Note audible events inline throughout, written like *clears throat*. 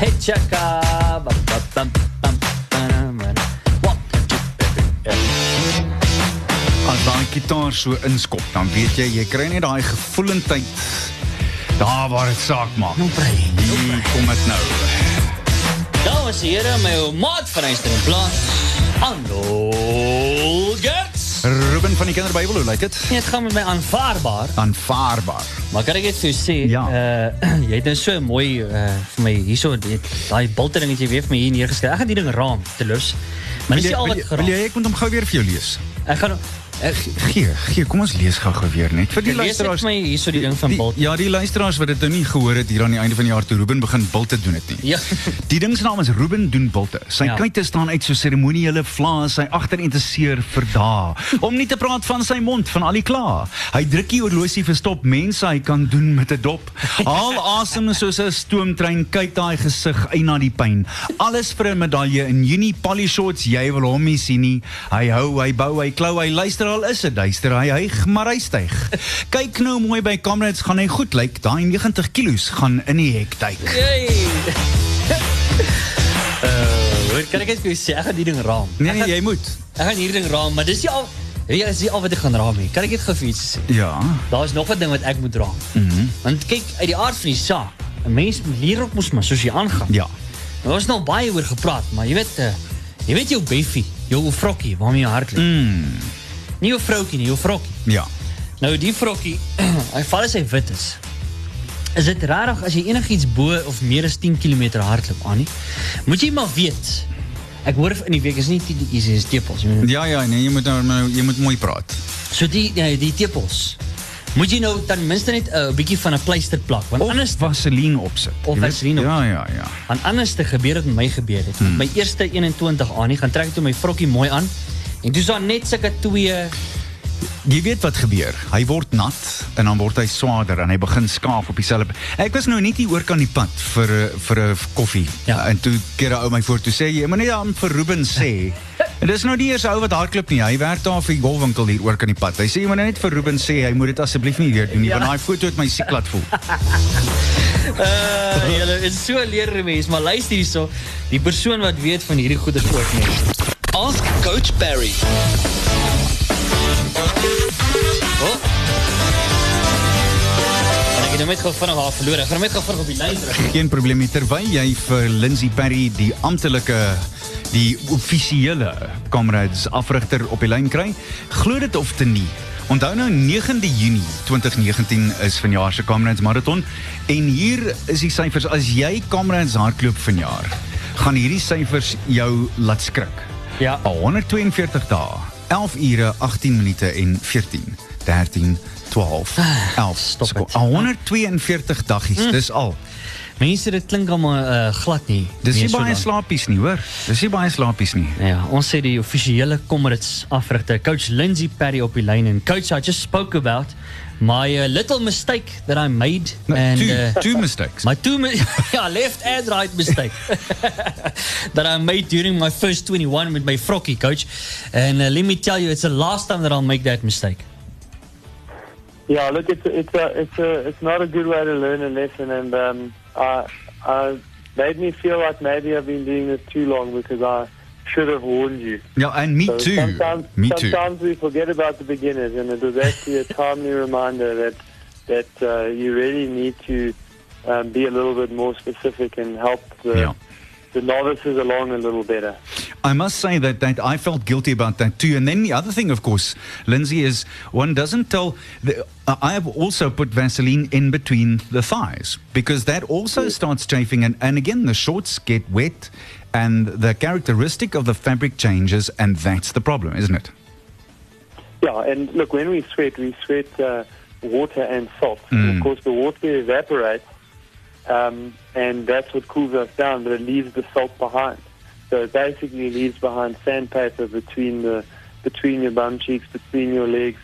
Hey checker. As daai gitaar so inskop, dan weet jy jy kry net daai gevoelendheid daar waar dit saak maak. Nou brei. Nou, Hier kom dit nou. Daar was die Here my maat van huis in plaas. Hallo van die Kinderbybel, hoe lyk dit? Nee, het gaan met my aanvaarbaar. Aanvaarbaar. Maar kan ek net vir jou sê, Ja. uh, *clears throat* jy het nou so mooi uh, vir my hierso dit- daai bultering wat jy weer vir my hier neergeskryf. Ek gaan hierdie ding raam te lus. Maar dis al wat geraam. wil jy ek moet hom gou weer vir jou lees? Ek gaan ek, Gee, gee, kom ons lees gou-gou weer net vir die lees luisteraars. vir my hierso die ding van die, bult. Ja, die luisteraars wat dit nou nie gehoor het hier aan die einde van die jaar toe Ruben begin bulte doen het nie. Ja. *laughs* Die ding se naam is Ruben doen bulte. Sy Ja. kuite staan uit so seremoniele vlae, sy agterinteresseer vir dae. Om nie te praat van sy mond van al die kla. Hy druk die horlosie verstop mense hy kan doen met 'n dop. Haal asem soos 'n stoomtrein, kyk daai gesig uit na die pyn. Alles vir 'n medalje in Junie Polyshots, jy wil hom nie sien nie. Hy hou, hy bou, hy klou, hy luister al is dit duister, hy hyg, maar hy styg. *laughs* Kyk nou mooi by Comrades, gaan hy goed lyk. Daai 90 kilos gaan in die hek duik. Hey. Uh, *laughs* kan ek net vir jou sê, ek gaan die ding raam. Nee nee, jy moet. Ek gaan hierdie ding raam, maar dis nie al jy, dis nie al wat ek gaan raam nie. Kan ek net gou vir iets sê? Ja. Daar is nog 'n ding wat ek moet raam. Mm Mhm. -hmm. Want kyk, uit die aard van die saak, 'n mens leer ook mos maar soos jy aangaan. Ja. Nou ons nou baie oor gepraat, maar jy weet uh, jy weet jou beffie, jou vrokkie waarmee hart lê. Mm. Nie jou vroutjie nie, jou vrokkie. Ja. Nou die vrokkie, *clears throat* hy val as hy wit is. Is dit rarig as jy enigiets bo of meer as 10 km hardloop aan nie? Moet jy maar weet. Ek hoor in die week is nie die is is tepels. Ja ja, nee, jy moet nou nou- jy moet mooi praat. So die die, die tepels. Moet jy nou ten minste net 'n uh, bietjie van 'n pleister plak, want Of anders vaseline opsit. Of vaseline Ja ja ja. want anders te gebeur het met my gebeur het. Hmm. My eerste 21 aan, nie gaan trek ek toe my vrokkie mooi aan. En dis dan net sulke twee Jy weet wat gebeur. Hy word nat en dan word hy swaarder en hy begin skaaf op dieselfde. Ek was nou net hier oor kan die pad vir 'n- vir 'n koffie. Ja. En toe keer 'n ou my voor toe sê jy moet net aan vir Ruben sê. *laughs* En dis nou die eerste ou wat hardloop nie. Hy werk daar vir die golfwinkel hier oor kan die pad. Hy sê jy moet net vir Ruben sê hy moet dit asseblief nie weer doen nie, Ja. want daai foto het my siek laat voel. *laughs* *laughs* uh julle is so leer mens, maar luister hierso, die persoon wat weet van hierdie goeie ook net. Ask Coach Barry. Oh. Ek het nou net gou vinnig haar verloor. Ek gaan net gou vinnig op die lyn terug. Geen probleem nie terwyl jy vir Lindsay Perry die amptelike die offisiële Comrades afrigter op die lyn kry. Glo dit of te nie. Onthou nou 9de Junie 2019 is vanjaar se Comrades marathon en hier is die syfers as jy Comrades hardloop vanjaar gaan hierdie syfers jou laat skrik. Ja. 142 dae, 11 ure, 18 minute en 14, 13, 12, 11. stop seko- het. 142 daggies, dis al. Mense, dit klink almal uh, glad nie. Dis nie so baie slapies nie, hoor. Dis nie baie slapies nie. Ja, ons sê die offisiële Comrades afrigter, coach Lindsay Perry op die lyn en coach I just spoke about my uh, little mistake that I made No, and two, uh, two mistakes. My two, mi- *laughs* yeah, left and right mistake *laughs* that I made during my first 21 with my Frocky coach. And uh, let me tell you, it's the last time that I'll make that mistake. Yeah, look, it's a, it's a, it's a, it's not a good way to learn a lesson, and um, I, I made me feel like maybe I've been doing this too long because I should have warned you. ja, and me So too. Sometimes, Me too. sometimes we forget about the beginners, and it was actually a timely reminder that that uh, you really need to um, be a little bit more specific and help the, Yeah. the novices along a little better. I must say that, that I felt guilty about that too. And then the other thing, of course, Lindsay, is one doesn't tell. The, uh, I have also put Vaseline in between the thighs because that also starts chafing. And, and again, the shorts get wet and the characteristic of the fabric changes. And that's the problem, isn't it? Yeah, and look, when we sweat, we sweat uh, water and salt. Mm. Of course, the water evaporates, um, and that's what cools us down, but it leaves the salt behind. So it basically leaves behind sandpaper between the between your bum cheeks, between your legs,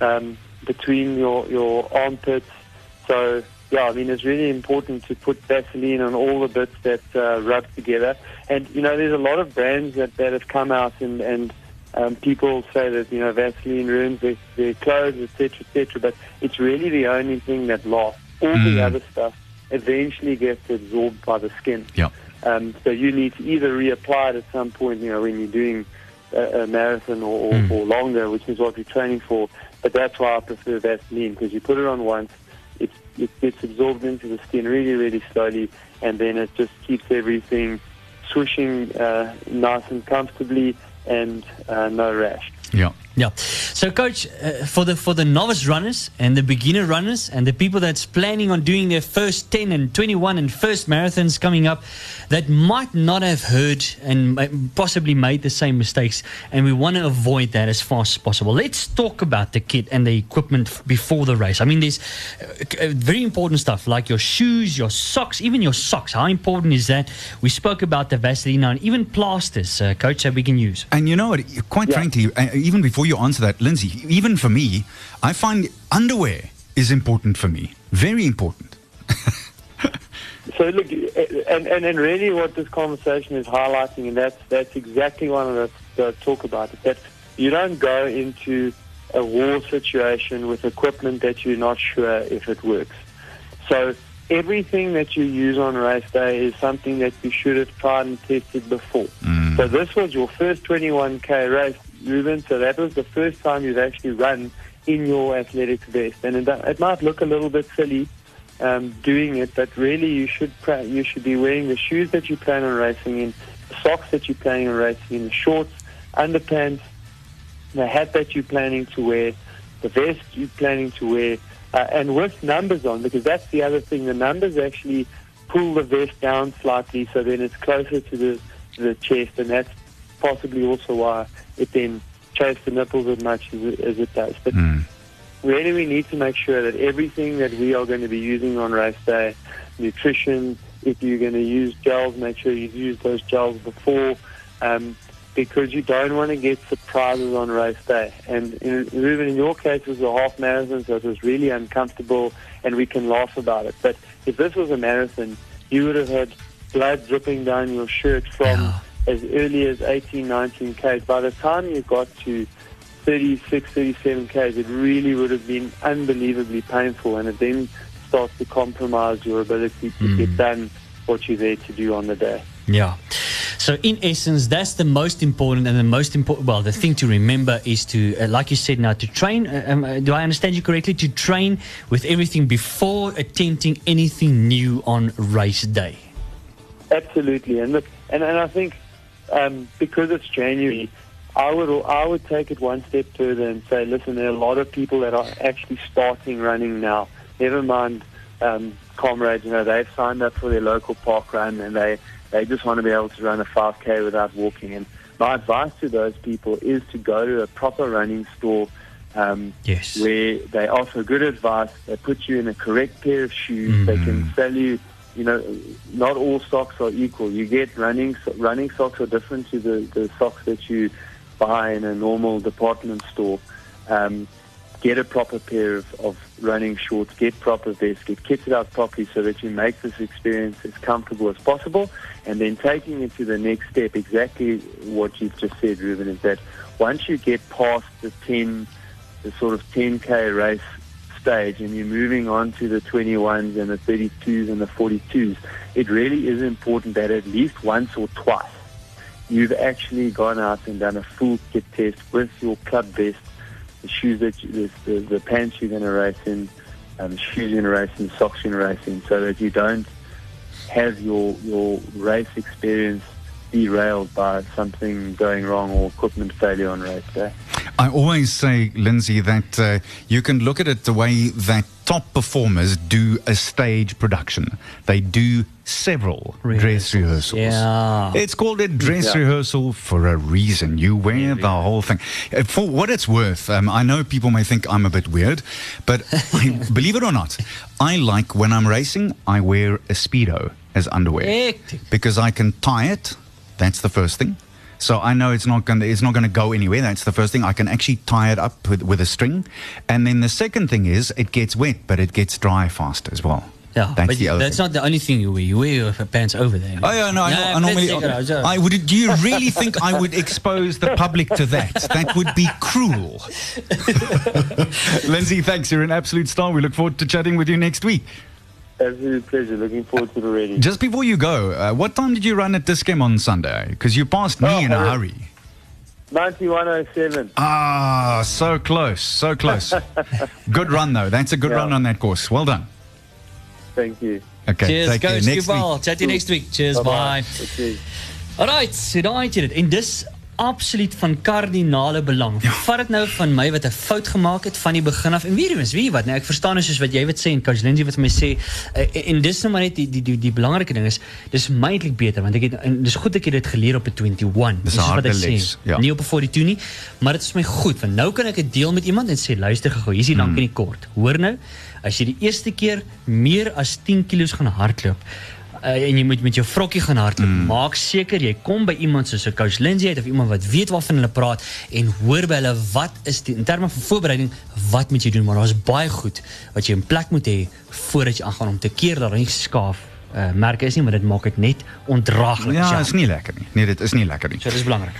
um, between your your armpits. So yeah, I mean it's really important to put Vaseline on all the bits that uh, rub together. And you know, there's a lot of brands that, that have come out and and um, people say that you know Vaseline ruins their, their clothes, etc., etc. But it's really the only thing that lasts. All the Mm. other stuff eventually gets absorbed by the skin. Yeah. Um, so you need to either reapply it at some point, you know, when you're doing a, a marathon or, or, Mm. or longer, which is what you're training for. But that's why I prefer Vaseline because you put it on once, it, it gets absorbed into the skin really, really slowly, and then it just keeps everything swishing uh, nice and comfortably and uh, no rash. Yeah. Yeah. So, coach, uh, for the for the novice runners and the beginner runners and the people that's planning on doing their first 10 and 21 and first marathons coming up, that might not have heard and possibly made the same mistakes, and we want to avoid that as fast as possible. Let's talk about the kit and the equipment before the race. I mean, there's uh, uh, very important stuff like your shoes, your socks, even your socks. How important is that? We spoke about the Vaseline and even plasters, uh, coach, that we can use. And you know what? Quite Yeah. frankly, uh, even before you answer that, Lindsay, even for me, I find underwear is important for me. Very important. *laughs* So look, and, and, and really what this conversation is highlighting, and that's, that's exactly what I want to talk about, is that you don't go into a war situation with equipment that you're not sure if it works. So everything that you use on race day is something that you should have tried and tested before. Mm. So this was your first 21k race, Ruben. So that was the first time you've actually run in your athletics vest, and it, might look a little bit silly um, doing it, but really you should you should be wearing the shoes that you plan on racing in, the socks that you're planning on racing in, the shorts, underpants, the hat that you're planning to wear, the vest you're planning to wear, uh, and with numbers on, because that's the other thing. The numbers actually pull the vest down slightly, so then it's closer to the the chest, and that's possibly also why it then chafes the nipples as much as it, as it does. But really we need to make sure that everything that we are going to be using on race day, nutrition, if you're going to use gels, make sure you've used those gels before, um, because you don't want to get surprises on race day. And in, Ruben, in your case, it was a half marathon, so it was really uncomfortable, and we can laugh about it. But if this was a marathon, you would have had blood dripping down your shirt from Yeah. As early as 18, 19 k's. By the time you got to 36, 37 k's, it really would have been unbelievably painful, and it then starts to compromise your ability to get done what you're there to do on the day. Yeah. So in essence, that's the most important and the most important. Well, the thing to remember is to, uh, like you said, now to train. Uh, um, uh, do I understand you correctly? To train with everything before attempting anything new on race day. Absolutely, and look, and, and I think um, because it's January, I would I would take it one step further and say, listen, there are a lot of people that are actually starting running now. Never mind um, comrades, you know, they've signed up for their local park run and they they just want to be able to run a 5k without walking. And my advice to those people is to go to a proper running store. Um, Yes. where they offer good advice. They put you in a correct pair of shoes. They can sell you, you know, not all socks are equal. You get running running socks are different to the, the socks that you buy in a normal department store. Um, get a proper pair of, of running shorts, get proper vests, get kitted out properly so that you make this experience as comfortable as possible. And then taking it to the next step, exactly what you've just said, Ruben, is that once you get past the 10, the sort of 10K race stage and you're moving on to the 21s and the 32s and the 42s, it really is important that at least once or twice you've actually gone out and done a full kit test with your club vest, the shoes that you, the, the, the pants you're going to race in, um, the shoes you're going to race in, socks you're going to race in, so that you don't have your your race experience derailed by something going wrong or equipment failure on race day. I always say, Lindsay, that uh, you can look at it the way that top performers do a stage production. They do several dress rehearsals. Yeah. It's called a dress Yeah. rehearsal for a reason. You wear the whole thing. Uh, For what it's worth, um, I know people may think I'm a bit weird, but *laughs* I, believe it or not, I like when I'm racing, I wear a Speedo as underwear. Hectic. Because I can tie it. That's the first thing. So I know it's not going to it's not going to go anywhere. That's the first thing. I can actually tie it up with, with a string, and then the second thing is it gets wet, but it gets dry fast as well. Yeah, that's but the other. that's not the only thing you wear. You wear your pants over there. Oh yeah, no, I, I normally. let's take it out, sure. I would. Do you really think I would expose the public to that? That would be cruel. *laughs* *laughs* Lindsay, thanks. You're an absolute star. We look forward to chatting with you next week. Absolute pleasure. Looking forward to it already. Just before you go, uh, what time did you run at this game on Sunday? Because you passed me Oh, in a I- hurry. 9107. Ah, so close, so close. *laughs* good run though. That's a good Yeah. run on that course. Well done. Thank you. Okay, Cheers, take care. coach. Next Goodbye. week. Chat you next week. Cheers, bye. Okay. Alright, so daai het jy dit. En dis absoluut van kardinale belang. Ja. Vat dit nou van my wat 'n fout gemaak het van die begin af. En weer eens, weet wat? Nou ek verstaan is soos wat jy wat sê en coach Lindsay wat my sê uh, en dis nou maar net die die die, die belangrike ding is dis my beter want ek het en dis goed ek het dit geleer op 'n 21. Dis wat ek sê, ja. Nie op 'n 42 nie, maar dit is my goed want nou kan ek dit deel met iemand en sê luister gou, hier's die lank en die kort. Hoor nou, as jy die eerste keer meer as 10 kg gaan hardloop uh, en jy moet met jou vrokkie gaan hardloop. Mm. Maak seker jy kom by iemand soos 'n coach Lindsay uit of iemand wat weet waarvan hulle praat en hoor by hulle wat is die in terme van voorbereiding wat moet jy doen maar daar's baie goed wat jy in plek moet hê voordat jy aangaan om te keer dat nie skaaf uh, merke is nie maar dit maak dit net ondraaglik. Ja, is nie lekker nie. Nee, dit is nie lekker nie. So dis belangrik.